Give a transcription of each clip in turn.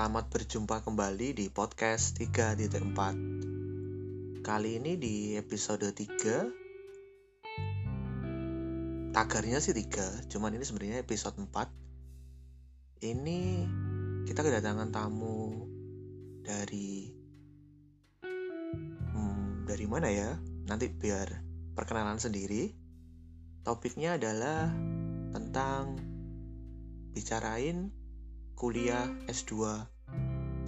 Selamat berjumpa kembali di podcast 3.4 Kali ini di episode 3 Tagarnya sih 3 Cuman ini sebenarnya episode 4 Ini kita kedatangan tamu dari hmm, Dari mana ya? Nanti biar perkenalan sendiri. Topiknya adalah tentang bicarain kuliah S2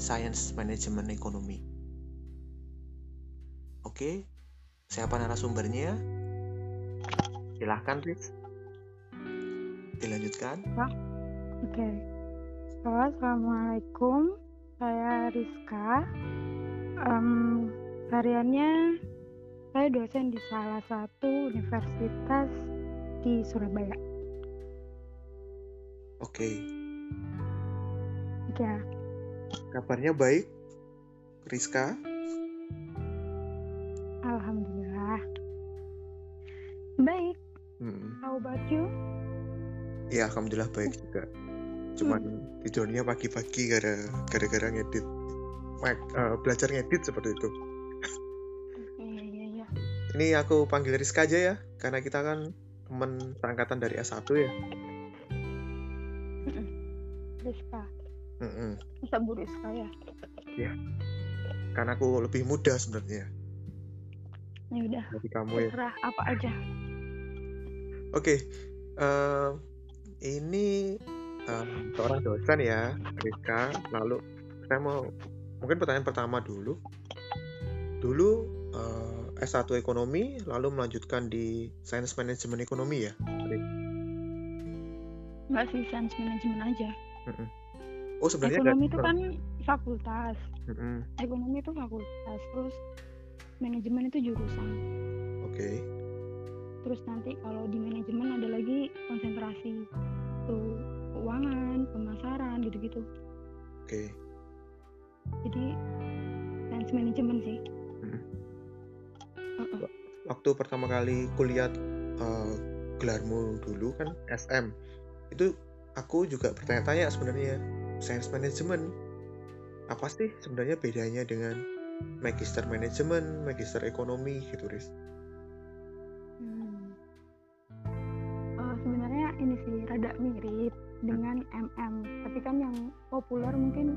Science Management Ekonomi. Oke, siapa narasumbernya? Silahkan, Riz. Dilanjutkan. Oke. Halo, Assalamualaikum. Saya Rizka. Um, hariannya saya dosen di salah satu universitas di Surabaya. Oke, Ya, kabarnya baik, Rizka? alhamdulillah. Baik. Hmm. How about you? Ya, alhamdulillah baik juga. Cuman tidurnya pagi-pagi gara gara-gara ngedit. Eh, belajar ngedit seperti itu. Iya, iya, iya. Ini aku panggil Rizka aja ya, karena kita kan teman seangkatan dari S1 ya. Rizka. Mm-mm. Masa Bu Rizka ya? Karena aku lebih muda sebenarnya Ya udah, dari kamu ya. terserah apa aja. Oke, eh, ini eh, seorang dosen ya, Rizka. Lalu saya mau mungkin pertanyaan pertama dulu. Dulu eh, S1 ekonomi, lalu melanjutkan di Science Management Ekonomi ya. Nggak sih, science management aja. Oh sebenarnya Ekonomi itu kan fakultas. Mm-mm. Ekonomi itu fakultas. Terus manajemen itu jurusan. Oke, Terus nanti kalau di manajemen ada lagi konsentrasi tuh keuangan, pemasaran gitu-gitu. oke. Jadi science management sih. Mm. Uh-uh. Waktu pertama kali kuliah eh, gelarmu dulu kan SM, itu aku juga bertanya-tanya sebenarnya Science Management apa sih sebenarnya bedanya dengan Magister Management, Magister Ekonomi gitu, Riz? Hmm. Eh, sebenarnya ini sih rada mirip dengan MM, tapi kan yang populer mungkin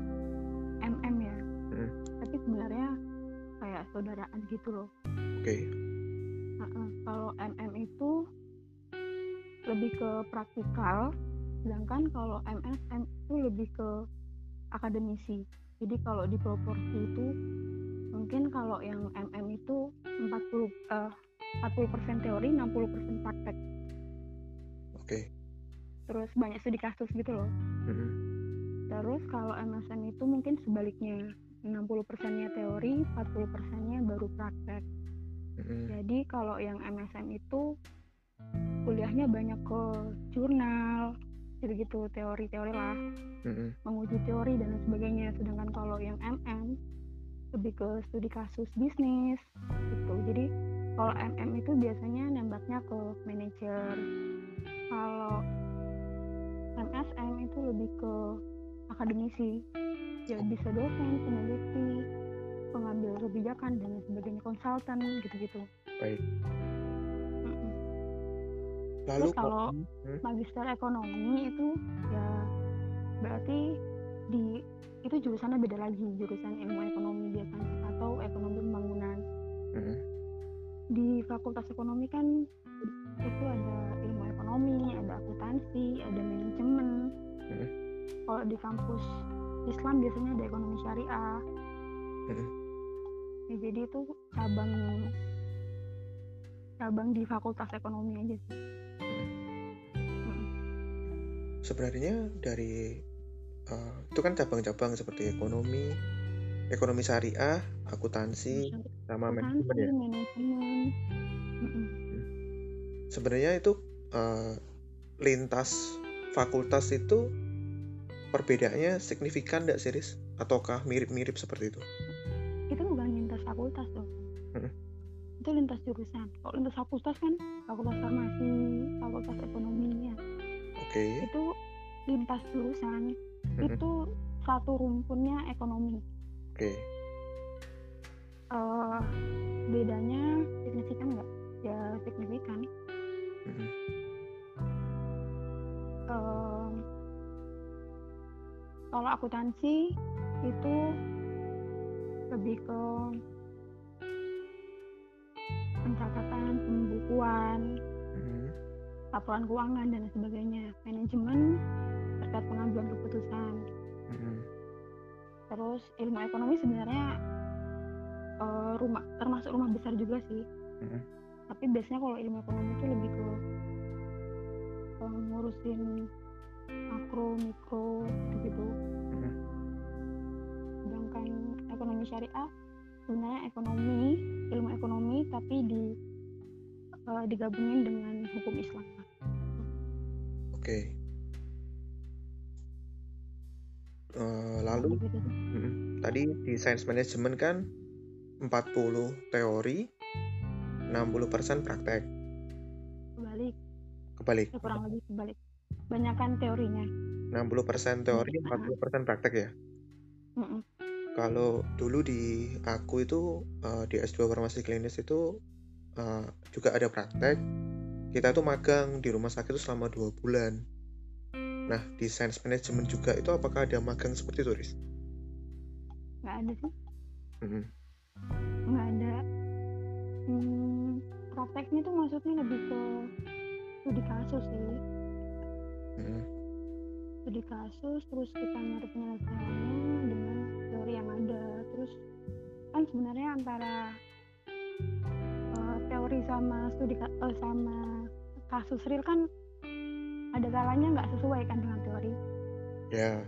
MM ya. Hmm. Tapi sebenarnya kayak saudaraan gitu loh. Oke, Heeh, Kalau MM itu lebih ke praktikal, sedangkan kalau MSM itu lebih ke akademisi. Jadi kalau di proporsi itu mungkin kalau yang MM itu 40 eh, 40% teori, 60% praktek. oke. Terus banyak studi kasus gitu loh. Mm-mm. Terus kalau MSM itu mungkin sebaliknya. 60%-nya teori, 40%-nya baru praktek. Mm-mm. Jadi kalau yang MSM itu kuliahnya banyak ke jurnal, gitu-gitu teori-teori lah, Mm-mm. menguji teori dan lain sebagainya. Sedangkan kalau yang MM lebih ke studi kasus bisnis, gitu. Jadi kalau MM itu biasanya nembaknya ke manajer. Kalau MSM itu lebih ke akademisi, ya bisa dosen, peneliti, pengambil kebijakan dan lain sebagainya, konsultan gitu-gitu. Baik. Lalu Terus kalau Hmm? magister ekonomi itu ya berarti di itu jurusannya beda lagi jurusan ilmu ekonomi biasanya atau ekonomi pembangunan Mm-mm. di fakultas ekonomi kan itu ada ilmu ekonomi ada akuntansi ada manajemen Mm-mm. kalau di kampus Islam biasanya ada ekonomi syariah Mm-mm. ya, jadi itu cabang cabang di fakultas ekonomi aja sih. Sebenarnya dari eh, itu kan cabang-cabang seperti ekonomi, ekonomi syariah, akuntansi, sama manajemen ya. manajemen. Sebenarnya itu eh, lintas fakultas itu perbedaannya signifikan nggak sih, Riz? Ataukah mirip-mirip seperti itu? itu bukan lintas fakultas dong Mm-mm. itu lintas jurusan kalau lintas fakultas kan fakultas farmasi fakultas ekonomi Oke. itu lintas jurusan Mm-mm. itu satu rumpunnya ekonomi Oke. Eh, bedanya signifikan nggak ya signifikan Mhm. Eh, kalau akuntansi itu lebih ke pencatatan pembukuan. Laporan keuangan dan sebagainya manajemen terkait pengambilan keputusan Mhm. terus ilmu ekonomi sebenarnya eh, rumah termasuk rumah besar juga sih Mhm. tapi biasanya kalau ilmu ekonomi itu lebih ke eh, ngurusin makro mikro gitu Mhm. sedangkan ekonomi syariah sebenarnya ekonomi ilmu ekonomi tapi di eh, digabungin dengan hukum Islam Oke. Eh, lalu Gitu sih. mhm. tadi di sains manajemen kan 40 teori, 60% praktek. kebalik Kebalik. ya kurang lebih kebalik banyakan teorinya 60% teori, Mhm. 40% praktek ya. Mm-mm. Kalau dulu di aku itu eh, di S2 farmasi klinis itu eh, juga ada praktek. Kita tuh magang di rumah sakit itu selama dua bulan. Nah, di sains manajemen juga itu apakah ada magang seperti itu, Riz? nggak ada sih Mhm. nggak ada hmm, prakteknya tuh maksudnya lebih ke studi kasus sih Mhm. studi kasus terus kita nyari penyelesaiannya dengan teori yang ada terus kan sebenarnya antara teori sama studi eh, sama kasus real kan ada kalanya nggak sesuai kan dengan teori Ya.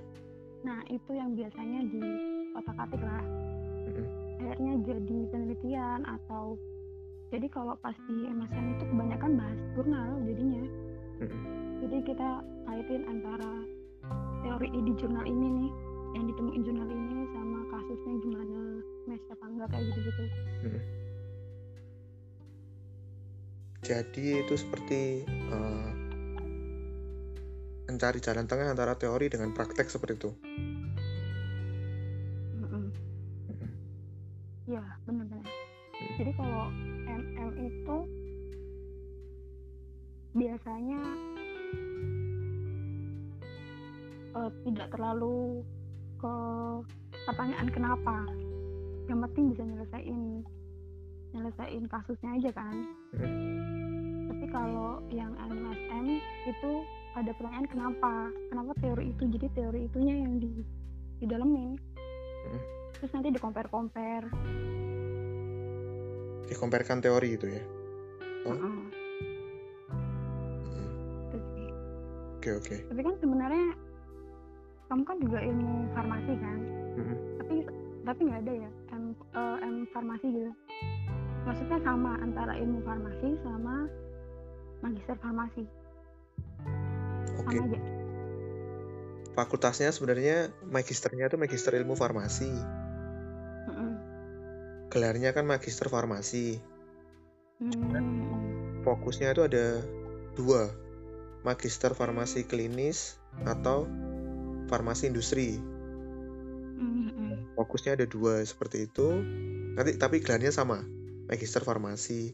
nah itu yang biasanya di otak atik lah Mhm. akhirnya jadi penelitian atau jadi kalau pas di MSN itu kebanyakan bahas jurnal jadinya Mhm. jadi kita kaitin antara teori di jurnal ini nih yang ditemuin jurnal ini sama kasusnya gimana match apa enggak kayak gitu gitu Jadi itu seperti eh, mencari jalan tengah antara teori dengan praktek seperti itu. Mhm. ya benar-benar. Jadi kalau MM itu biasanya eh, tidak terlalu ke pertanyaan kenapa. Yang penting bisa nyelesain nyelesain kasusnya aja kan tapi kalau yang MSM itu ada pertanyaan kenapa kenapa teori itu jadi teori itunya yang di didalemin Hmm. terus nanti di compare compare Dikomparkan teori itu ya. Oh. Oke oke. tapi kan sebenarnya kamu kan juga ilmu farmasi kan Mhm. tapi tapi nggak ada ya M, eh, M farmasi gitu maksudnya sama antara ilmu farmasi sama magister farmasi Oke. sama aja Fakultasnya sebenarnya magisternya itu magister ilmu farmasi. Gelarnya kan magister farmasi. Hmm. Fokusnya itu ada dua. Magister farmasi klinis atau farmasi industri. Fokusnya ada dua seperti itu. Nanti tapi gelarnya sama. Magister farmasi.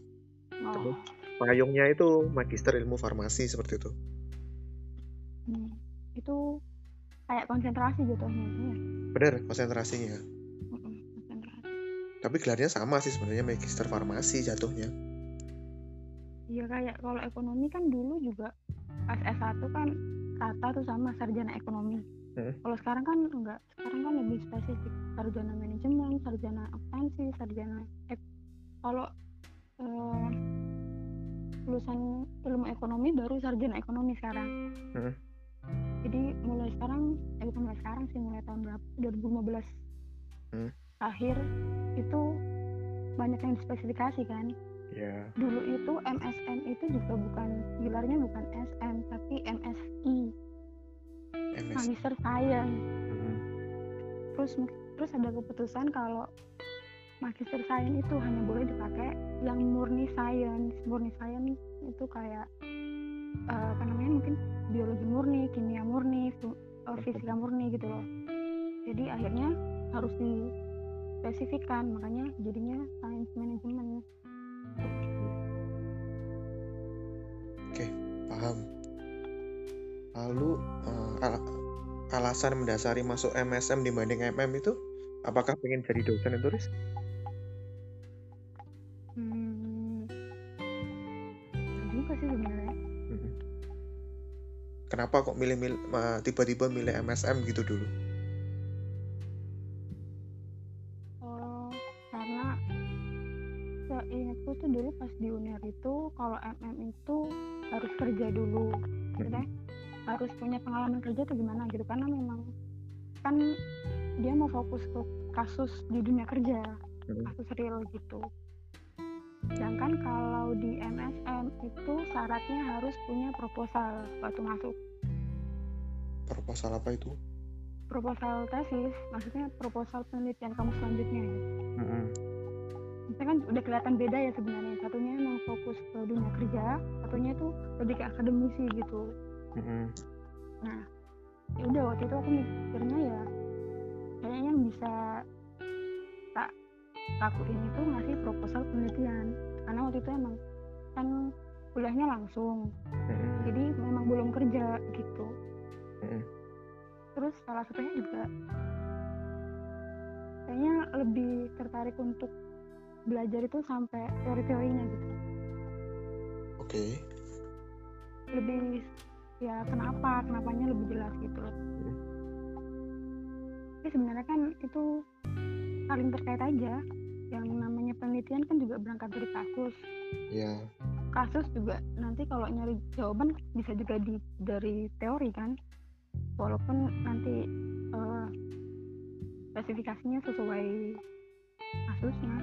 Oh. Payungnya itu magister ilmu farmasi seperti itu. Hmm. itu kayak konsentrasi jatuhnya ya Benar konsentrasinya. Konsentrasi Tapi gelarnya sama sih sebenarnya magister farmasi jatuhnya. Iya kayak kalau ekonomi kan dulu juga pas S1 kan kata tuh sama sarjana ekonomi. Hmm. Kalau sekarang kan enggak, sekarang kan lebih spesifik sarjana manajemen, sarjana akuntansi, sarjana kalau eh, lulusan ilmu ekonomi baru sarjana ekonomi sekarang. Hmm. Jadi mulai sekarang, eh bukan mulai sekarang sih mulai tahun berapa? 2015 Hmm. akhir itu banyak yang dispesifikasi kan Ya. dulu itu MSN itu juga bukan gelarnya bukan SM tapi MSI MS. Magister Science Mhm. terus terus ada keputusan kalau Magister Science itu hanya boleh dipakai yang murni science. Murni science itu kayak eh, apa namanya mungkin biologi murni kimia murni eh, fisika murni gitu loh. Jadi akhirnya harus dispesifikkan makanya jadinya science management. Oke paham. Lalu uh, al alasan mendasari masuk MSM dibanding MM itu apakah pengen jadi dosen itu Riz? Kenapa kok milih-milih tiba-tiba milih MSM gitu dulu? Oh, karena seingatku tuh dulu pas di UNER itu kalau MM itu harus kerja dulu, maksudnya harus punya pengalaman kerja atau gimana gitu karena memang kan dia mau fokus ke kasus di dunia kerja, Mhm. kasus real gitu. Sedangkan kalau di MSM itu syaratnya harus punya proposal waktu masuk. Proposal apa itu? Proposal tesis, maksudnya proposal penelitian kamu selanjutnya. Mhm. Misalnya kan udah kelihatan beda ya sebenarnya. Satunya emang fokus ke dunia kerja, satunya tuh lebih ke akademisi gitu. Mhm. Nah, ya udah waktu itu aku mikirnya ya kayaknya yang bisa lakuin itu ngasih proposal penelitian. Karena waktu itu emang kan kuliahnya langsung, Mhm. jadi memang belum kerja gitu. Mhm. Terus salah satunya juga kayaknya lebih tertarik untuk belajar itu sampai teori-teorinya gitu. Oke. lebih ya kenapa kenapanya lebih jelas gitu loh Hmm. tapi sebenarnya kan itu saling terkait aja yang namanya penelitian kan juga berangkat dari kasus Ya. kasus juga nanti kalau nyari jawaban bisa juga di dari teori kan walaupun nanti eh, spesifikasinya sesuai kasusnya.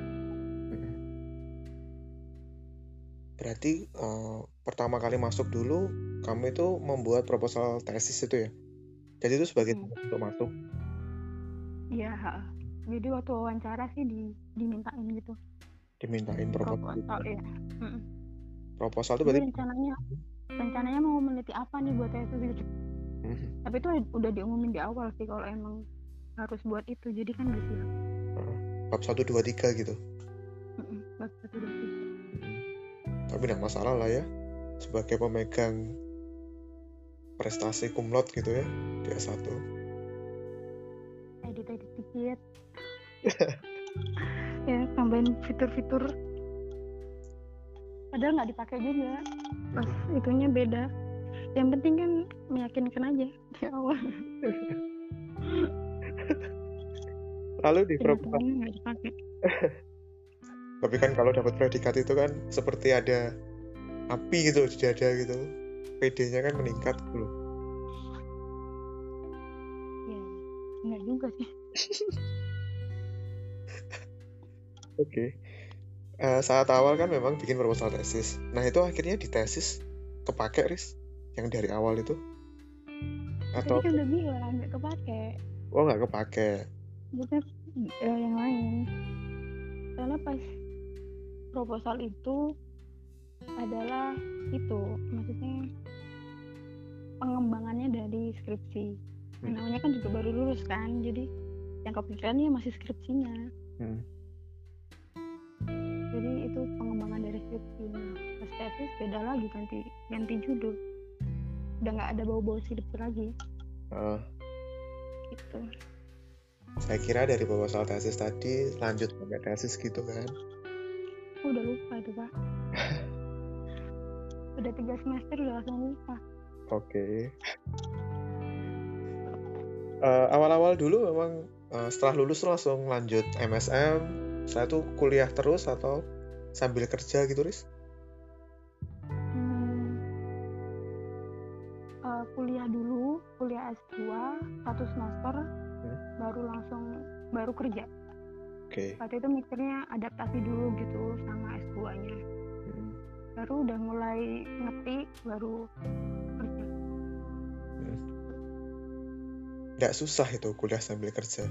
Berarti eh, pertama kali masuk dulu kamu itu membuat proposal tesis itu ya? Jadi itu sebagai Hmm. untuk masuk. iya. Jadi waktu wawancara sih di, dimintain gitu Dimintain proposal. proposal ya Mm-mm. Proposal itu berarti rencananya rencananya mau meneliti apa nih buat tesis gitu. Mhm. Tapi itu udah diumumin di awal sih kalau emang harus buat itu. Jadi kan udah siap. bab 1 2 3 gitu. Bab satu dua tiga. Mhm. Tapi tidak masalah lah ya sebagai pemegang prestasi kumlot gitu ya di S1. Edit edit dikit. ya tambahin fitur-fitur. Padahal nggak dipakai juga. Pas itunya beda. Yang penting kan meyakinkan aja di awal. Lalu di Kenyataannya nggak dipakai. Tapi kan kalau dapat predikat itu kan seperti ada api gitu di dada gitu. PD-nya kan meningkat gitu loh. Ya, nggak juga sih. Oke. Eh, saat awal kan memang bikin proposal tesis. Nah itu akhirnya di tesis kepake Riz yang dari awal itu atau Tadi kan udah bilang nggak kepake. oh nggak kepake. maksudnya eh, yang lain karena pas proposal itu adalah itu maksudnya pengembangannya dari skripsi Hmm. namanya kan juga baru lulus kan jadi yang kepikirannya masih skripsinya Hmm. Jadi itu pengembangan dari skripsi nah pas tesis beda lagi ganti ganti judul udah nggak ada bau-bau skripsi lagi Eh, gitu saya kira dari proposal tesis tadi lanjut sampai tesis gitu kan. Oh, udah lupa itu pak udah tiga semester udah langsung lupa Oke. Eh, awal-awal dulu memang eh, setelah lulus langsung lanjut MSM. Saya tuh kuliah terus atau sambil kerja gitu, Riz? Hmm, eh, kuliah dulu, kuliah S2 satu semester, Hmm. baru langsung baru kerja. Oke. Waktu itu mikirnya adaptasi dulu gitu sama S2-nya. Hmm. Baru udah mulai ngerti, baru kerja. Nggak susah itu kuliah sambil kerja.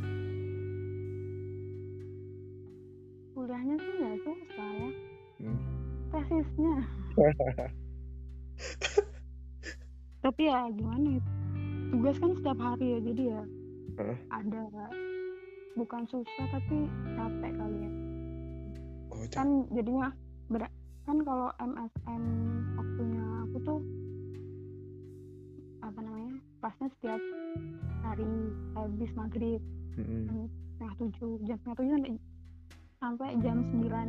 Tesisnya. Tapi ya gimana ya, tugas kan setiap hari ya, jadi ya Heeh. ada bukan susah tapi capek kali ya oh kan jadinya ber- kan kalau MSM waktunya aku tuh apa namanya kelasnya setiap hari habis maghrib jam setengah tujuh jam setengah tujuh sampai jam sembilan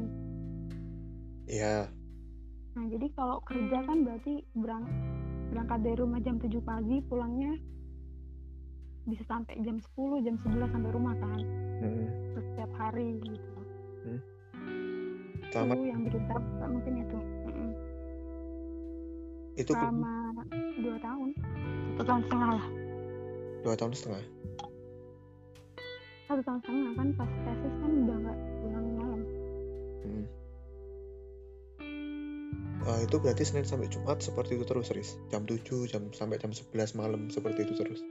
Iya. Nah jadi kalau kerja kan berarti berang, berangkat dari rumah jam 7 pagi pulangnya bisa sampai jam 10 jam 11 sampai rumah kan? Terus setiap hari gitu. Selama itu yang bikin capek mungkin itu. Mm-mm. itu selama dua tahun. Satu tahun setengah lah. Dua tahun setengah. satu tahun setengah kan pas tesis kan udah nggak pulang malam. Mm. Eh, itu berarti Senin sampai Jumat seperti itu terus, Riz. Jam 7, jam sampai jam 11 malam seperti itu terus.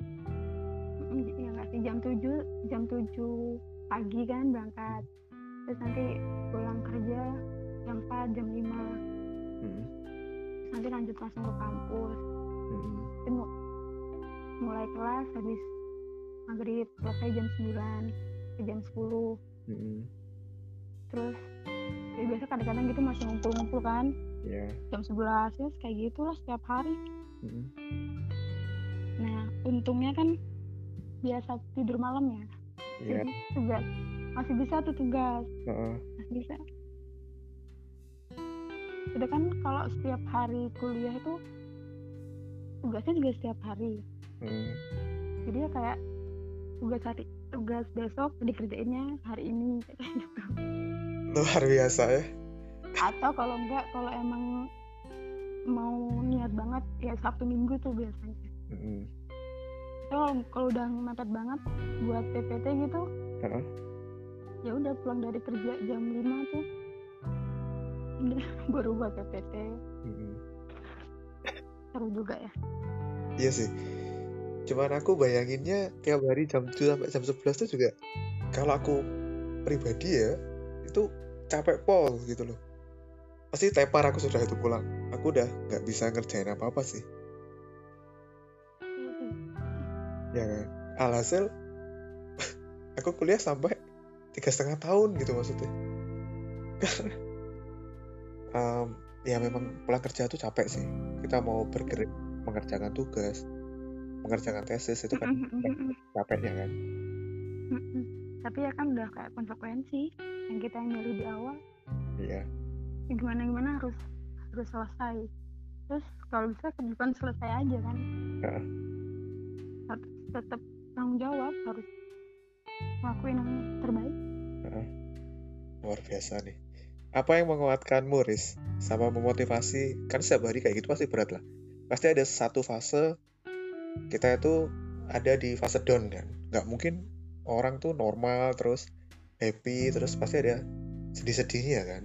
Ya nggak sih jam 7 jam 7 pagi kan berangkat terus nanti pulang kerja jam 4 jam 5 Mm. nanti lanjut langsung ke kampus Mm. Mu- mulai kelas habis maghrib selesai jam 9 ke jam 10 Mm. terus ya biasa kadang-kadang gitu masih ngumpul-ngumpul kan Iya. jam 11 ya kayak gitulah setiap hari Mm. nah untungnya kan biasa tidur malam ya Iya. jadi tugas masih bisa tuh tugas Heeh. masih bisa sedangkan kalau setiap hari kuliah itu tugasnya juga setiap hari Mm. jadi ya kayak tugas hari tugas besok dikerjainnya hari ini kayak gitu Luar biasa ya. Atau kalau enggak kalau emang mau niat banget ya sabtu minggu tuh biasanya Mm. kalau kalau udah mepet banget buat PPT gitu Heeh. ya udah pulang dari kerja jam 5 tuh udah baru buat PPT Mm. seru juga ya Iya sih. Cuman aku bayanginnya tiap hari jam 7 sampai jam 11 tuh juga kalau aku pribadi ya itu capek pol gitu loh. Pasti tepar aku sudah itu pulang. Aku udah nggak bisa ngerjain apa-apa sih. Iya sih. Ya kan? Alhasil aku kuliah sampai tiga setengah tahun gitu maksudnya. Karena em, ya memang pulang kerja tuh capek sih. Kita mau bergerak mengerjakan tugas, mengerjakan tesis itu kan capeknya kan. Mm-mm. tapi ya kan udah kayak konsekuensi yang kita nyari di awal Iya. Ya gimana gimana harus harus selesai terus kalau bisa bukan selesai aja kan Heeh. harus tetap tanggung jawab harus ngelakuin yang terbaik Luar biasa nih. Apa yang menguatkanmu, Riz? Sama memotivasi, kan setiap hari kayak gitu pasti berat lah. Pasti ada satu fase, kita itu ada di fase down kan. Nggak mungkin orang tuh normal, terus happy, terus pasti ada sedih-sedihnya kan.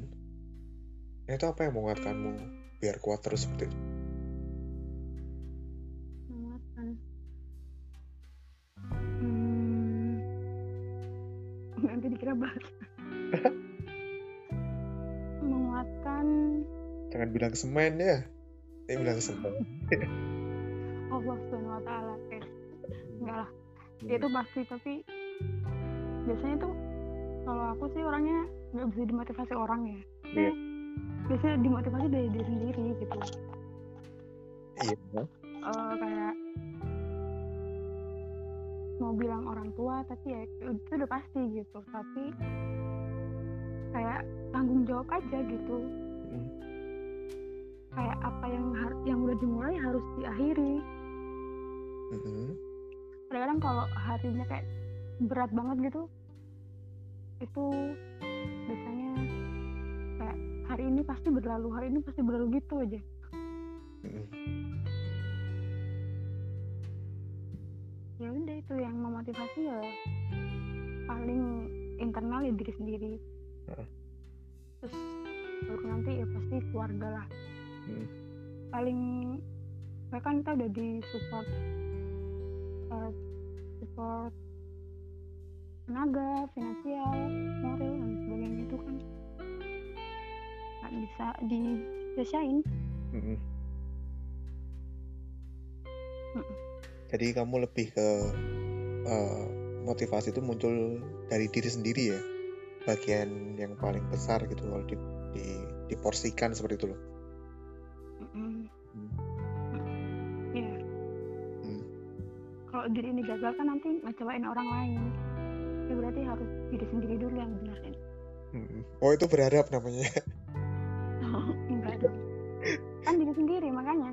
Nah, itu apa yang menguatkanmu biar kuat terus seperti itu? menguatkan hmm, nanti dikira bahas menguatkan Jangan bilang semen ya. Ini bilang semen. Allah subhanahu wa taala eh enggak lah itu pasti tapi biasanya tuh kalau aku sih orangnya nggak bisa dimotivasi orang ya Iya. Biasanya dimotivasi dari diri sendiri gitu Iya. Eh, kayak mau bilang orang tua tapi ya itu udah pasti gitu tapi kayak tanggung jawab aja gitu Mm. kayak apa yang har- yang udah dimulai harus diakhiri Mm-mm. kadang-kadang kalau harinya kayak berat banget gitu itu hari ini pasti berlalu hari ini pasti berlalu gitu aja. Ya udah itu yang memotivasi ya paling internal ya diri sendiri. Terus baru nanti ya pasti keluarga lah. Mm. paling kan kita udah di support eh, support tenaga finansial moral dan sebagainya itu kan nggak bisa disiasain Mm-mm. Mm-mm. Jadi kamu lebih ke uh, motivasi itu muncul dari diri sendiri ya bagian yang paling besar gitu kalau di, di diporsikan seperti itu loh Mm-mm. Iya. Hmm. Kalau diri ini gagal kan nanti ngecewain orang lain. Ya berarti harus diri sendiri dulu yang benerin. Hmm. oh itu berharap namanya Enggak dong. Kan diri sendiri makanya.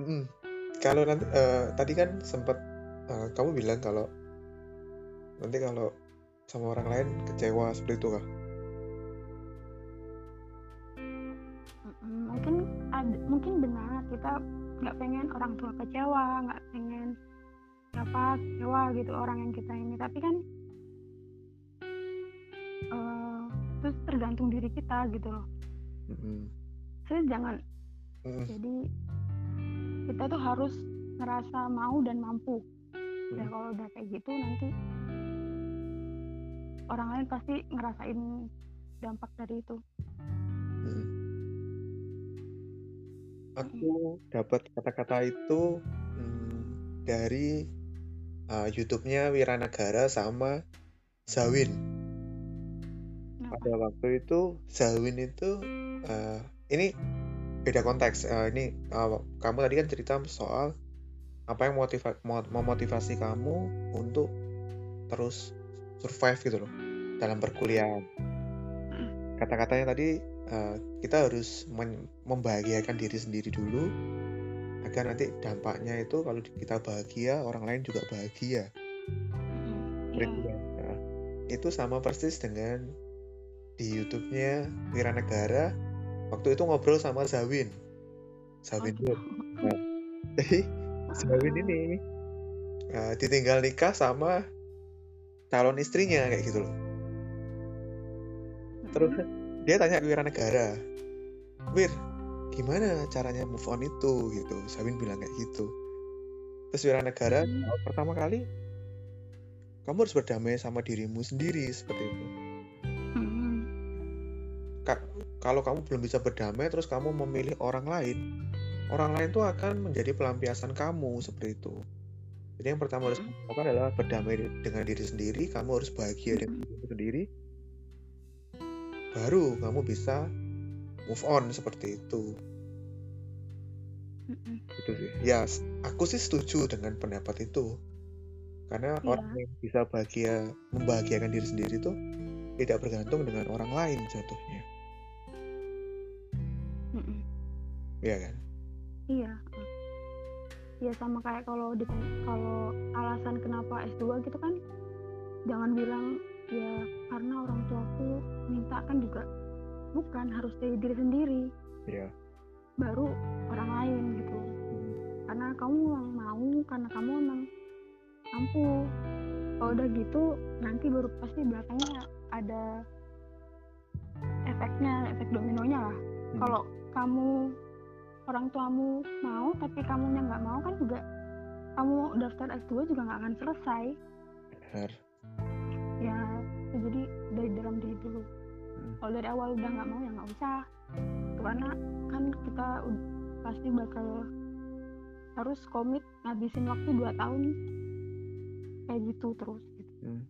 Mm. kalau nanti eh, tadi kan sempat eh, kamu bilang kalau nanti kalau sama orang lain kecewa seperti itu kah. Mungkin ada, mungkin benar kita nggak pengen orang tua kecewa, nggak pengen siapa kecewa gitu orang yang kita ini. Tapi kan eh terus tergantung diri kita gitu loh. Mm-mm. Jadi jangan Mm-mm. jadi kita tuh harus ngerasa mau dan mampu ya Hmm. kalau udah kayak gitu nanti orang lain pasti ngerasain dampak dari itu Mm. aku dapat kata-kata itu mm, dari uh, YouTube-nya Wiranagara sama Zawin? Pada waktu itu Zawin itu uh, ini beda konteks Uh, ini uh, kamu tadi kan cerita soal apa yang motiva mo- memotivasi kamu untuk terus survive gitu loh dalam perkuliahan kata-katanya tadi uh, kita harus membahagiakan diri sendiri dulu agar nanti dampaknya itu kalau kita bahagia orang lain juga bahagia. Seperti Iya. itu sama persis dengan di YouTube-nya Wiranegara waktu itu ngobrol sama Zawin. Zawin Oh. Nah, jadi Zawin ini uh, ditinggal nikah sama calon istrinya kayak gitu loh. Terus dia tanya ke Wiranegara, Wir, gimana caranya move on itu gitu? Zawin bilang kayak gitu. Terus Wiranegara Hmm. pertama kali, kamu harus berdamai sama dirimu sendiri seperti itu. Kalau kamu belum bisa berdamai terus kamu memilih orang lain orang lain tuh akan menjadi pelampiasan kamu seperti itu. Jadi yang pertama harus kamu lakukan adalah berdamai dengan diri sendiri kamu harus bahagia dengan dirimu sendiri. Baru kamu bisa move on seperti itu. Mm-mm. gitu sih. Ya aku sih setuju dengan pendapat itu. Karena Iya. orang yang bisa bahagia membahagiakan diri sendiri tuh tidak bergantung dengan orang lain jatuhnya ya kan? Iya. Ya sama kayak kalau di kalau alasan kenapa S2 gitu kan jangan bilang ya karena orang tuaku minta kan juga bukan harus dari diri sendiri. Ya baru orang lain gitu. Hmm. karena kamu yang mau karena kamu emang mampu. Kalau udah gitu nanti baru pasti belakangnya ada efeknya efek dominonya lah. Hmm. kalau kamu orang tuamu mau tapi kamunya nggak mau kan juga kamu daftar S2 juga nggak akan selesai. Benar. Ya jadi dari dalam diri dulu. Hmm. kalau dari awal udah nggak mau ya nggak usah. Karena kan kita pasti bakal harus komit ngabisin waktu 2 tahun. Kayak gitu terus. Gitu. Hmm.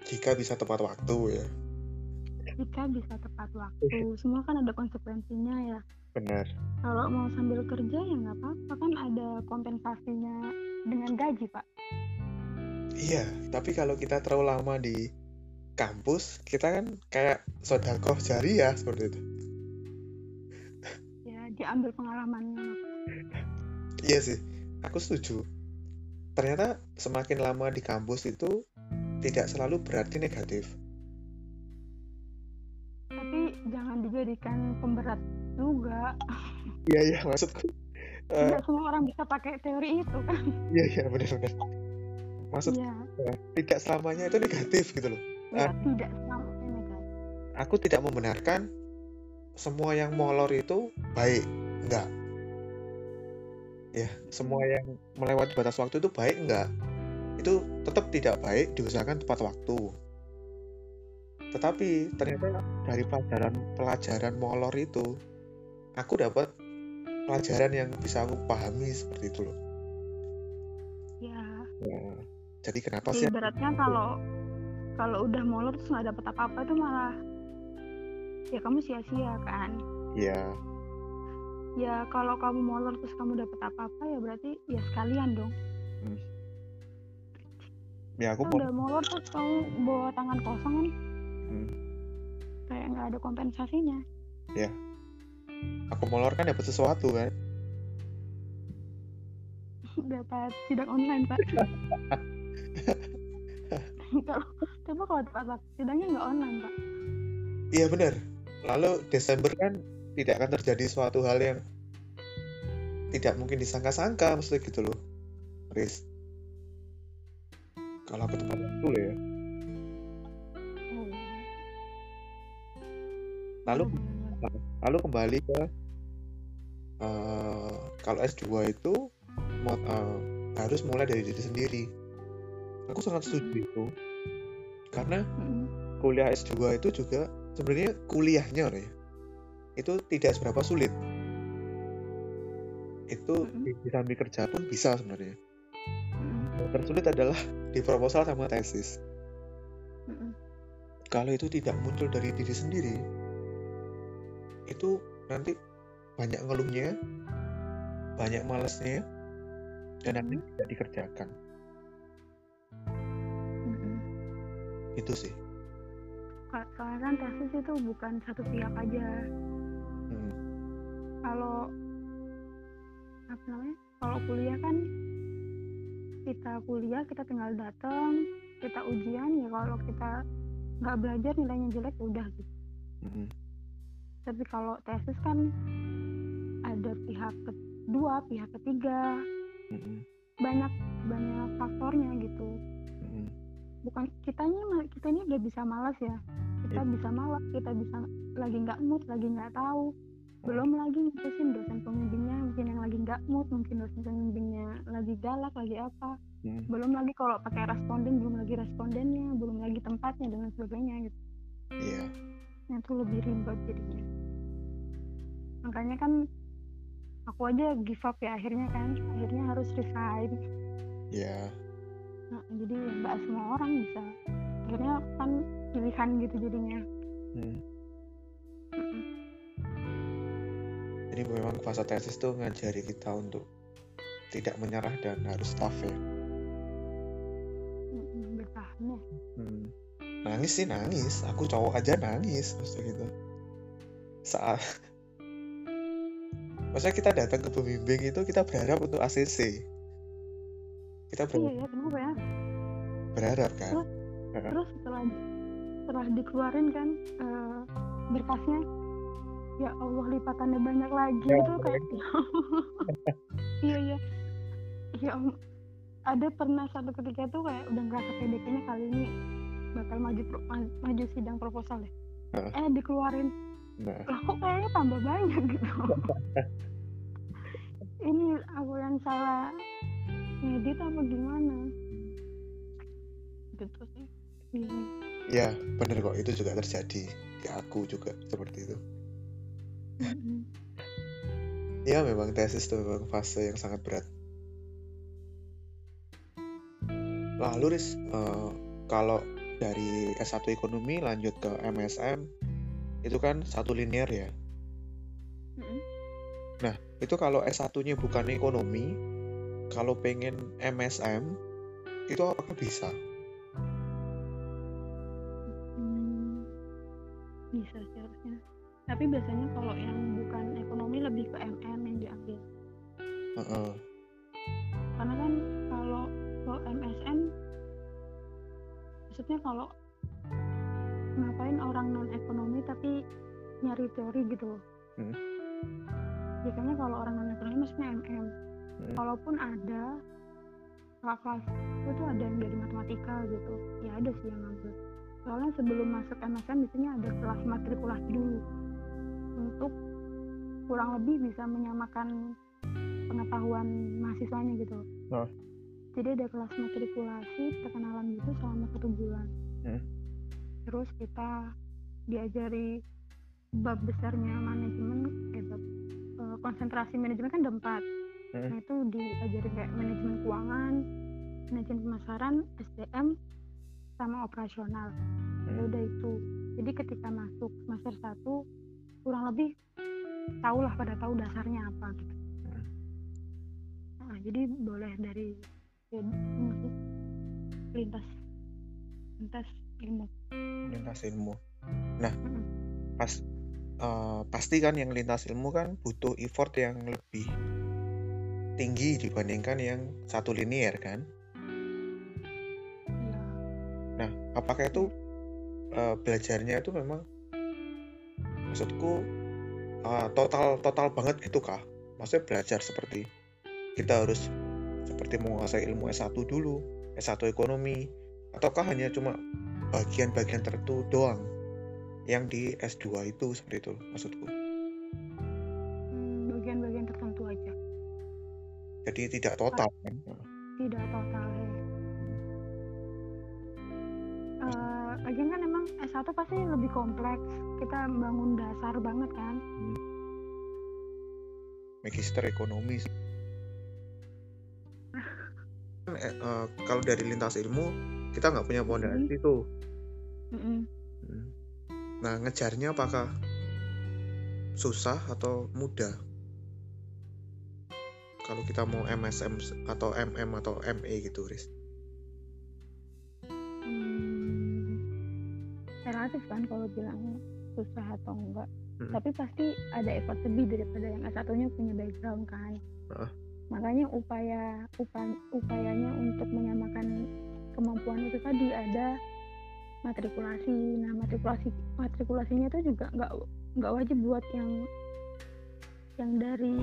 Jika bisa tepat waktu ya, jika bisa tepat waktu. Semua kan ada konsekuensinya ya benar. kalau mau sambil kerja ya nggak apa-apa kan ada kompensasinya dengan gaji pak Iya, tapi kalau kita terlalu lama di kampus, kita kan kayak sodakoh jariah seperti itu. ya diambil pengalamannya Iya sih, aku setuju. Ternyata semakin lama di kampus itu tidak selalu berarti negatif. tapi jangan dijadikan pemberat juga Iya iya, maksudku. eh, nggak semua orang bisa pakai teori itu kan Iya iya benar-benar. Maksud eh, tidak selamanya itu negatif gitu loh. ya, Ah. tidak selamanya negatif Aku tidak membenarkan semua yang molor itu baik, enggak. Ya, semua yang melewati batas waktu itu baik enggak. Itu tetap tidak baik diusahakan tepat waktu. Tetapi ternyata dari pelajaran pelajaran molor itu aku dapat pelajaran yang bisa aku pahami seperti itu loh. ya. Ya, jadi kenapa sih ibaratnya kalau kalau udah molor terus nggak dapet apa-apa itu malah ya kamu sia-sia kan? Iya, ya kalau kamu molor terus kamu dapet apa-apa ya berarti ya sekalian dong. Ya aku udah molor terus kamu bawa tangan kosong kan? Hmm. kayak nggak ada kompensasinya. Aku molor kan dapat sesuatu kan? Dapat sidang online pak. Kalau coba kalau tepat sidangnya nggak online pak? Iya benar. Lalu Desember kan tidak akan terjadi suatu hal yang tidak mungkin disangka-sangka maksudnya gitu loh Riz. Kalau aku waktu loh ya. Oh. lalu. Lalu kembali ke eh, kalau S2 itu eh, harus mulai dari diri sendiri. Aku sangat setuju itu. Karena Mm-mm. kuliah S2 itu juga sebenarnya kuliahnya ya itu tidak seberapa sulit. Itu Mm-mm. di di samping kerja pun bisa sebenarnya. Yang tersulit adalah di proposal sama tesis. Kalau itu tidak muncul dari diri sendiri itu nanti banyak ngeluhnya banyak malesnya dan akhirnya tidak dikerjakan. Mm-mm. itu sih. Soalnya kan tesis itu bukan satu pihak aja. Hmm, kalau apa namanya kalau kuliah kan kita kuliah kita tinggal datang kita ujian ya kalau kita nggak belajar nilainya jelek udah gitu. Hmm, tapi kalau tesis kan ada pihak kedua pihak ketiga. Hmm, banyak banyak faktornya gitu. Hmm, bukan kitanya kita ini udah bisa malas ya. Kita Iya. bisa malas kita bisa lagi nggak mood lagi nggak tahu. Belum lagi ngurusin dosen pembimbingnya mungkin yang lagi nggak mood mungkin dosen pembimbingnya lagi galak lagi apa. Hmm. belum lagi kalau pakai responden belum lagi respondennya belum lagi tempatnya dan sebagainya gitu. Iya. Yang itu lebih ribet jadinya makanya kan aku aja give up ya akhirnya kan. Akhirnya harus resign. Iya. Nah, jadi nggak semua orang bisa. Akhirnya kan pilihan gitu jadinya. Hmm. Jadi memang fase tesis tuh ngajari kita untuk tidak menyerah dan harus tough ya. Bertahan ya Hmm. Nangis sih nangis, aku cowok aja nangis maksudnya gitu. Saat Maksudnya kita datang ke pembimbing itu kita berharap untuk ACC. Kita iya ber- ya kenapa ya berharap kan. terus setelah setelah dikeluarin kan eh, berkasnya ya Allah lipatannya banyak lagi Ya, itu kayak iya iya ya Om. ada pernah satu ketika tuh kayak udah ngerasa PDP-nya kali ini bakal maju pro- maju sidang proposal ya Heeh. eh dikeluarin Nah, kok kayaknya tambah banyak gitu? Ini aku yang salah ngedit apa gimana? Gitu sih. Bingung ya bener kok. Itu juga terjadi di aku juga seperti itu. Ya memang tesis itu memang fase yang sangat berat. Lalu Riz, eh, kalau dari S1 ekonomi lanjut ke MSM itu kan satu linear ya. Mm-mm. Itu kalau S1-nya bukan ekonomi, kalau pengen MSM itu apakah bisa? Hmm, bisa sih harusnya tapi biasanya kalau yang bukan ekonomi lebih ke MM yang diambil Heeh. karena kan kalau kalau MSM maksudnya kalau ngapain orang non ekonomi tapi nyari teori gitu loh Hmm. biasanya kalau orang non ekonomi maksudnya MM Hmm. kalaupun ada kelas itu ada yang dari matematika gitu ya ada sih yang ngambil soalnya sebelum masuk MSM biasanya ada kelas matrikulasi dulu untuk kurang lebih bisa menyamakan pengetahuan mahasiswanya gitu Oh. jadi ada kelas matrikulasi perkenalan gitu selama satu bulan Hmm. Terus kita diajari bab besarnya manajemen eh, bab, eh, konsentrasi manajemen kan ada empat Hmm. nah itu diajari kayak manajemen keuangan manajemen pemasaran SDM sama operasional ya Hmm. udah itu jadi ketika masuk semester 1 kurang lebih tahu lah pada tahu dasarnya apa gitu Hmm. Nah, jadi boleh dari ya, lintas lintas ilmu lintas ilmu nah Mm-mm. pas eh, pasti kan yang lintas ilmu kan butuh effort yang lebih tinggi dibandingkan yang satu linier kan Iya. nah apakah itu eh, belajarnya itu memang maksudku eh, total total banget gitu kah maksudnya belajar seperti kita harus seperti menguasai ilmu S1 dulu S1 ekonomi ataukah hanya cuma bagian-bagian tertentu doang. Yang di S2 itu seperti itu maksudku. Hmm, bagian-bagian tertentu aja. Jadi tidak total kan? Tidak total ya. Eh, lagian kan emang S1 pasti lebih kompleks. Kita bangun dasar banget kan? Magister ekonomi. Kan, eh, eh, kalau dari lintas ilmu kita nggak punya pondasi tuh Mm-mm. Hmm. nah ngejarnya apakah susah atau mudah kalau kita mau MSM atau MM atau ME gitu Riz Hmm, relatif kan kalau bilang susah atau enggak Mm-mm. tapi pasti ada effort lebih daripada yang S1-nya punya background kan Heeh. makanya upaya upa- upayanya untuk menyamakan kemampuan itu tadi ada matrikulasi. Nah matrikulasi matrikulasinya itu juga nggak nggak wajib buat yang yang dari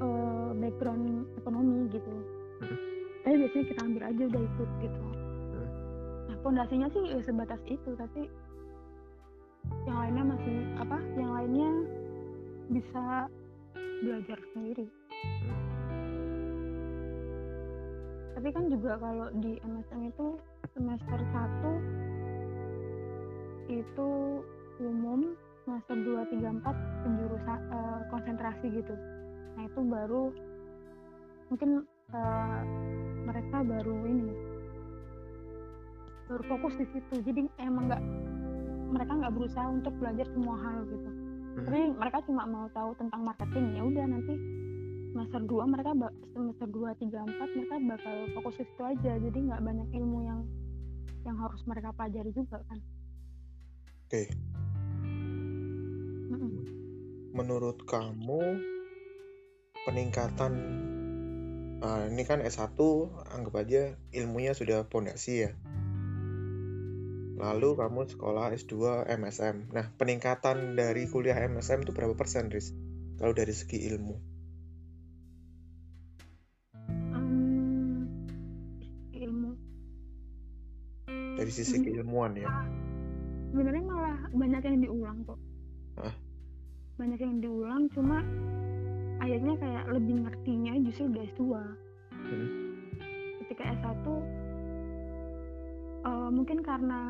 eh, background ekonomi gitu. Mm. tapi biasanya kita ambil aja udah ikut gitu. Mm. nah pondasinya sih ya sebatas itu tapi yang lainnya masih apa yang lainnya bisa belajar sendiri tapi kan juga kalau di MSM itu semester 1 itu umum semester 2, 3, 4 penjurusan eh, konsentrasi gitu. Nah itu baru mungkin eh, mereka baru ini baru fokus di situ. Jadi emang nggak mereka nggak berusaha untuk belajar semua hal gitu. Hmm. tapi mereka cuma mau tahu tentang marketing ya udah nanti semester 2 mereka semester 2 3 4 mereka bakal fokus ke situ aja. Jadi nggak banyak ilmu yang yang harus mereka pelajari juga kan. Oke. Mm-mm. menurut kamu peningkatan nah, ini kan S1 anggap aja ilmunya sudah pondasi ya. Lalu kamu sekolah S2 MSM nah peningkatan dari kuliah MSM itu berapa persen Riz? Kalau dari segi ilmu dari sisi Hmm. keilmuan ya sebenarnya malah banyak yang diulang kok Hah? banyak yang diulang cuma akhirnya kayak lebih ngertinya justru udah S2 Hmm. ketika S1 eh, mungkin karena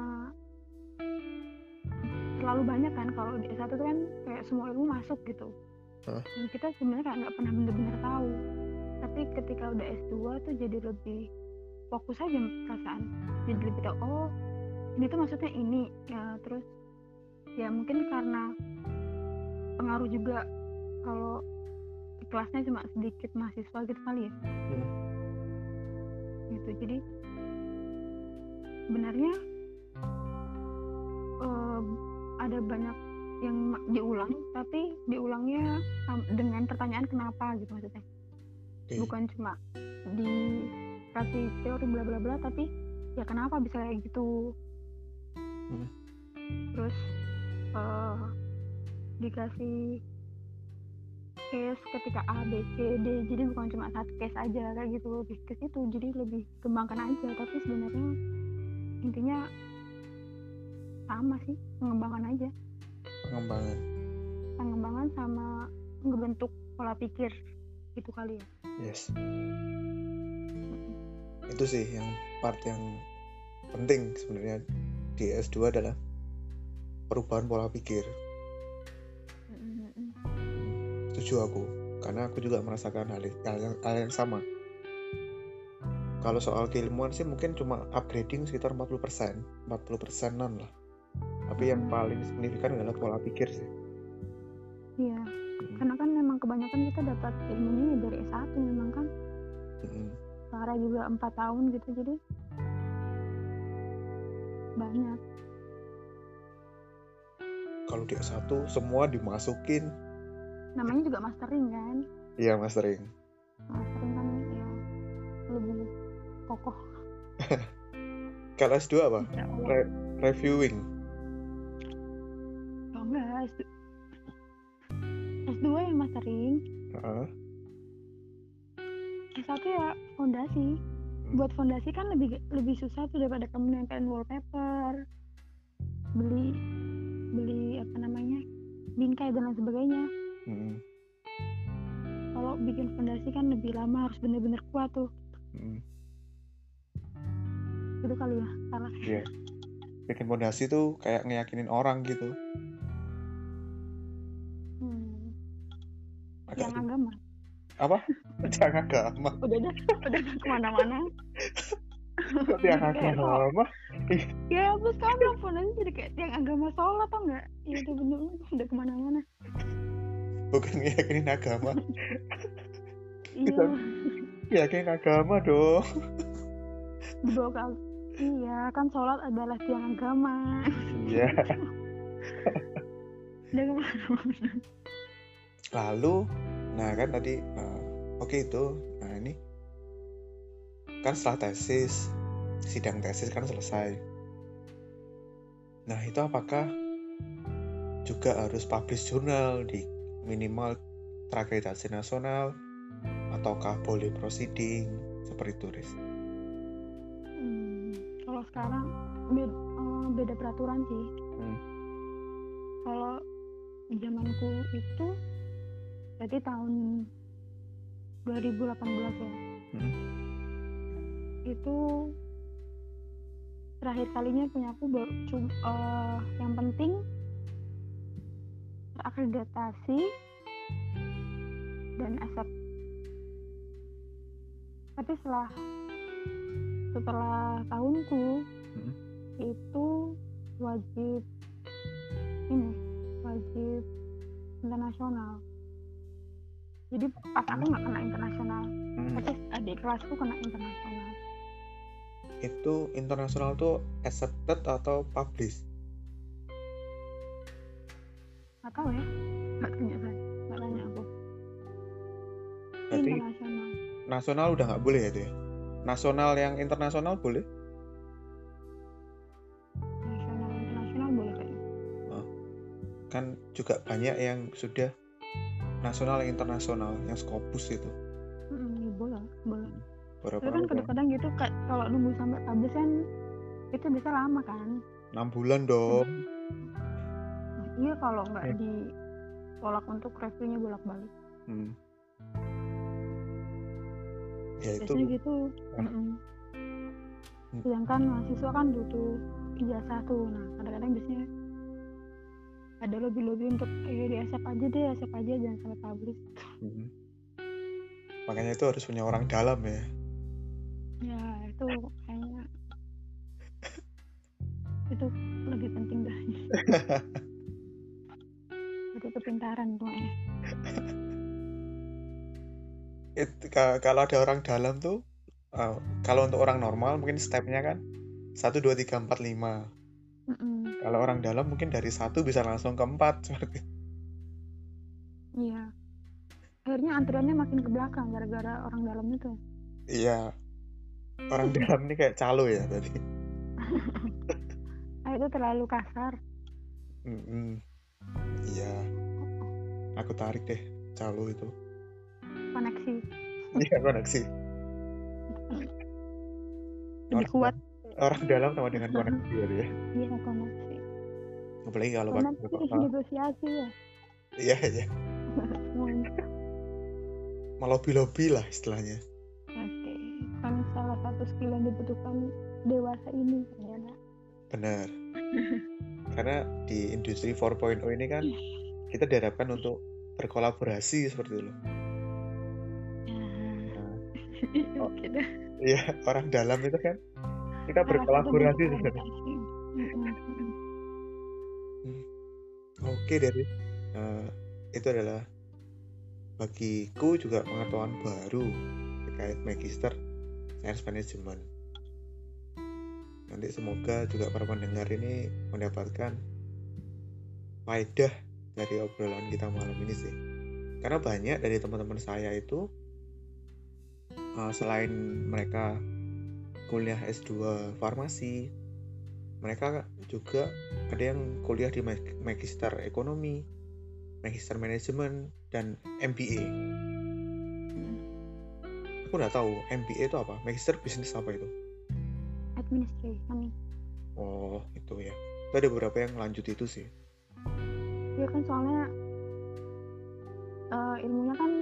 terlalu banyak kan kalau di S1 tuh kan kayak semua ilmu masuk gitu Hah? dan kita sebenarnya kayak nggak pernah bener-bener tahu tapi ketika udah S2 tuh jadi lebih fokus aja perasaan jadi lebih tahu oh ini tuh maksudnya ini. Ya terus ya mungkin karena pengaruh juga kalau di kelasnya cuma sedikit mahasiswa gitu kali ya. Hmm. gitu jadi sebenarnya em, ada banyak yang diulang tapi diulangnya dengan pertanyaan kenapa gitu maksudnya. Bukan cuma dikasih teori bla bla bla tapi ya kenapa bisa kayak gitu? Hmm. terus eh, dikasih case ketika A B C D jadi bukan cuma satu case aja kayak gitu lebih ke situ jadi lebih kembangkan aja. Tapi sebenarnya intinya sama sih mengembangkan aja. Pengembangan. Pengembangan sama ngebentuk pola pikir gitu kali ya. Yes itu sih yang part yang penting sebenarnya di S2 adalah perubahan pola pikir. Setuju aku karena aku juga merasakan hal, hal, yang, hal yang sama. Kalau soal keilmuan sih mungkin cuma upgrading sekitar 40% 40 persenan lah. Tapi yang paling signifikan adalah pola pikir sih. Iya karena kan memang kebanyakan kita dapat ilmunya ya dari S1 memang kan. Mm, Sarah juga empat tahun gitu jadi banyak. Kalau di S1 semua dimasukin. Namanya juga mastering kan? Iya mastering. Mastering kan ya lebih kokoh. Kalau S2 apa? Allah Re- reviewing. Oh enggak S2 S2 yang mastering. Heeh. S1 ya fondasi. Buat fondasi kan lebih lebih susah tuh daripada kamu nempelin wallpaper beli beli apa namanya bingkai dan lain sebagainya. Kalau bikin fondasi kan lebih lama harus bener-bener kuat tuh. Mm. itu kali ya salah. Iya. bikin fondasi tuh kayak ngeyakinin orang gitu. Hmm. agak yang agama apa? Jangan agama udah dah udah dah ke mana-mana. Tiang agama ya terus kamu bilang fondasi jadi kayak tiang agama sholat atau enggak ya udah bener. Udah ke mana-mana. Bukan ngeyakinin agama. Iya. Yakinin agama dong. Dibawa ke iya kan sholat adalah tiang agama. Iya. Udah ke mana-mana. Lalu nah kan tadi nah, oke itu nah ini kan setelah tesis sidang tesis kan selesai nah itu apakah juga harus publish jurnal di minimal terakreditasi nasional ataukah boleh proceeding seperti itu Riz? Hmm, kalau sekarang beda, beda peraturan sih. Hmm. Kalau zamanku itu berarti tahun 2018 ya. Hmm. Itu terakhir kalinya punya aku baru cum- eh, yang penting terakreditasi dan accept. Tapi setelah setelah tahunku Hmm. itu wajib ini wajib internasional jadi pas aku nggak kena internasional Hmm. tapi adik kelasku kena internasional. Itu internasional tuh accepted atau publish nggak tahu ya nggak tanya saya nggak tanya aku. Berarti internasional. nasional udah nggak boleh ya itu ya nasional yang internasional boleh? Nasional internasional boleh kayaknya kan juga banyak yang sudah nasional yang internasional yang skopus itu Mm, ya boleh boleh. Beberapa tapi kan kadang-kadang gitu kayak kalau nunggu sampai publish kan itu bisa lama kan? Enam bulan dong. Nah, iya kalau nggak Ya. ditolak untuk reviewnya bolak-balik. Hmm. ya itu. Biasanya gitu. Ah. Hmm. sedangkan mahasiswa kan butuh ijazah tuh. Nah kadang-kadang biasanya ada lobby-lobby untuk ayo di asap aja deh asap aja jangan sampai publish Hmm. makanya itu harus punya orang dalam ya. Ya itu kayaknya. Itu lebih penting dah. Itu kepintaran tuh ya It- ka- kalau ada orang dalam tuh uh, kalau untuk orang normal mungkin stepnya kan satu dua tiga empat lima Mm-mm. kalau orang dalam mungkin dari satu bisa langsung ke empat seperti iya. Akhirnya antriannya makin ke belakang gara-gara orang dalam itu. Iya. Orang dalam ini kayak calo ya tadi. Ah, itu terlalu kasar. Mm-mm. iya. Aku tarik deh calo itu. Koneksi. Iya koneksi. Lebih kuat orang dalam sama dengan koneksi gitu ya. Iya koneksi. Apalagi kalau koneksi protokol. negosiasi ya. Iya iya. Melobi-lobi lah istilahnya. Oke kan salah satu skill yang dibutuhkan dewasa ini ternyata benar. Karena di industri 4.0 ini kan kita diharapkan untuk berkolaborasi seperti itu loh. Nah, Oh. oke Iya, orang dalam itu kan kita satu berkolaborasi bentuk sebenarnya. Mm-mm, mm-mm. Oke dari eh, itu adalah bagiku juga pengetahuan baru terkait magister science management. Nanti semoga juga para pendengar ini mendapatkan faedah dari obrolan kita malam ini sih. Karena banyak dari teman-teman saya itu eh, selain mereka kuliah S2 farmasi, mereka juga ada yang kuliah di mag- magister ekonomi, magister manajemen, dan MBA. Aku nggak tahu MBA itu apa, magister bisnis apa itu? administration Oh itu ya. Itu ada beberapa yang lanjut itu sih. ya kan soalnya eh, ilmunya kan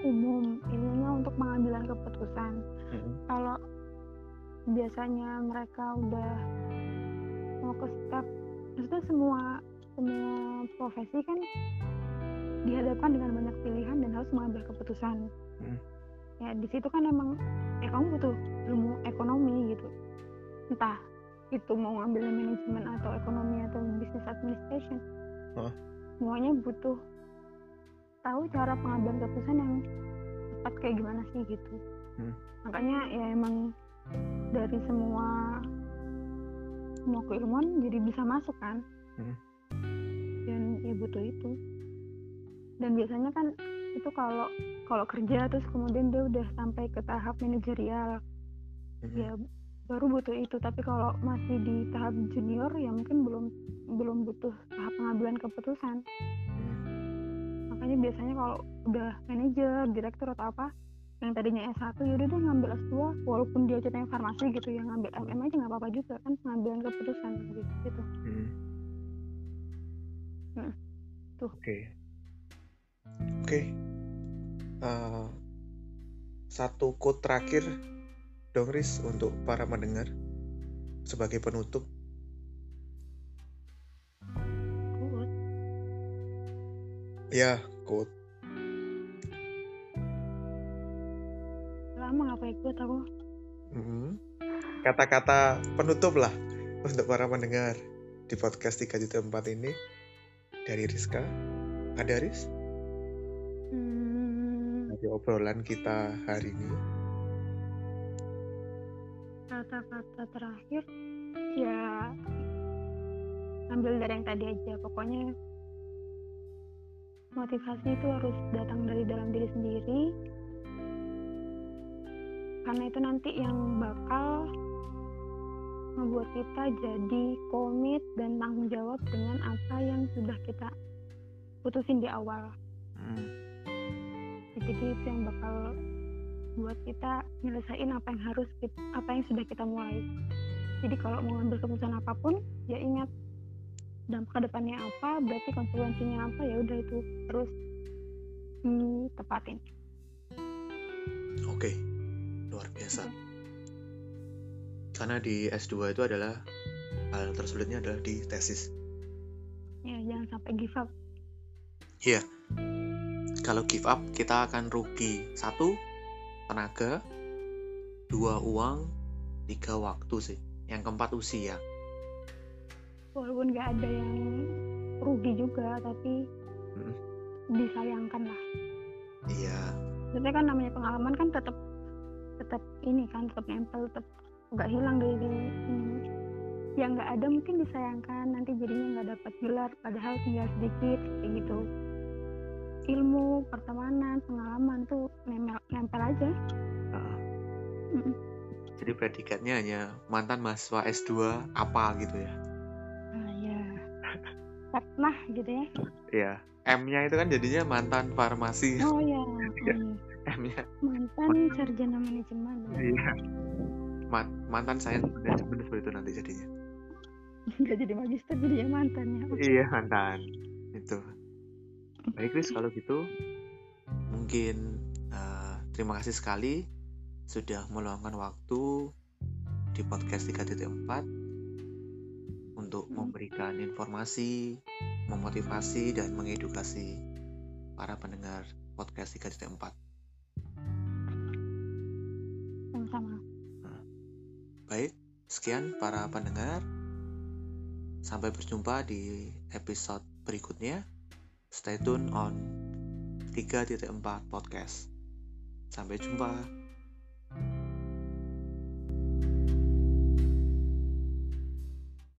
umum ilmunya untuk pengambilan keputusan Mm-mm. kalau biasanya mereka udah mau ke step maksudnya semua semua profesi kan dihadapkan dengan banyak pilihan dan harus mengambil keputusan Hmm. ya di situ kan emang ya kamu butuh ilmu ekonomi gitu entah itu mau ngambil manajemen atau ekonomi atau business administration Hah? semuanya butuh tahu cara pengambilan keputusan yang tepat kayak gimana sih gitu Hmm. makanya ya emang dari semua semua keilmuan jadi bisa masuk kan Hmm. dan ya butuh itu dan biasanya kan itu kalau kalau kerja terus kemudian dia udah sampai ke tahap manajerial Mm-mm. ya baru butuh itu tapi kalau masih di tahap junior ya mungkin belum belum butuh tahap pengambilan keputusan Mm. makanya biasanya kalau udah manajer direktur atau apa yang tadinya S1 ya udah deh ngambil S2 walaupun dia ceritanya farmasi gitu ya ngambil MM aja nggak apa-apa juga kan pengambilan keputusan gitu, gitu. Mm. Hmm. Tuh. Oke. Oke. Eh, satu quote terakhir dong Riz untuk para mendengar sebagai penutup. Good. Ya, quote. Lama nggak good aku Mm. Kata-kata penutup lah untuk para pendengar di podcast 3 juta 4 ini dari Rizka. Ada Riz? hmm, Dari obrolan kita hari ini. kata-kata terakhir ya ambil dari yang tadi aja pokoknya motivasi itu harus datang dari dalam diri sendiri karena itu nanti yang bakal membuat kita jadi komit dan tanggung jawab dengan apa yang sudah kita putusin di awal. Hmm. jadi itu yang bakal buat kita nyelesain apa yang harus kita, apa yang sudah kita mulai. Jadi kalau mau ambil keputusan apa pun ya ingat dampak ke depannya apa berarti konsekuensinya apa ya udah itu terus ditepatin Oke, luar biasa. Karena di S2 itu adalah hal tersulitnya adalah di tesis. ya jangan sampai give up Iya. Kalau give up kita akan rugi satu tenaga, dua uang, tiga waktu sih. Yang keempat usia. walaupun nggak ada yang rugi juga tapi Mm. disayangkan lah Iya. Maksudnya kan namanya pengalaman kan tetap tetap ini kan tetap nempel tetap nggak hilang dari ini yang nggak ada mungkin disayangkan nanti jadinya nggak dapat gelar padahal tinggal sedikit kayak gitu ilmu pertemanan pengalaman tuh nempel nempel aja Heeh. Mm-mm. Jadi predikatnya hanya mantan mahasiswa S2 apa gitu ya. nah ya gitu ya Iya. M-nya itu kan jadinya mantan farmasi. oh ya Iya. iya. M-nya mantan sarjana manajemen iya. Ma- mantan sains manajemen seperti itu nanti jadinya. nggak jadi magister jadi ya mantan ya Iya mantan itu. Baik Chris kalau gitu mungkin eh, terima kasih sekali sudah meluangkan waktu di podcast 3.4 untuk Hmm. memberikan informasi, memotivasi dan mengedukasi para pendengar podcast 3.4. sama-sama. Sama-sama baik sekian para pendengar. Sampai berjumpa di episode berikutnya. Stay tune on 3.4 podcast. Sampai jumpa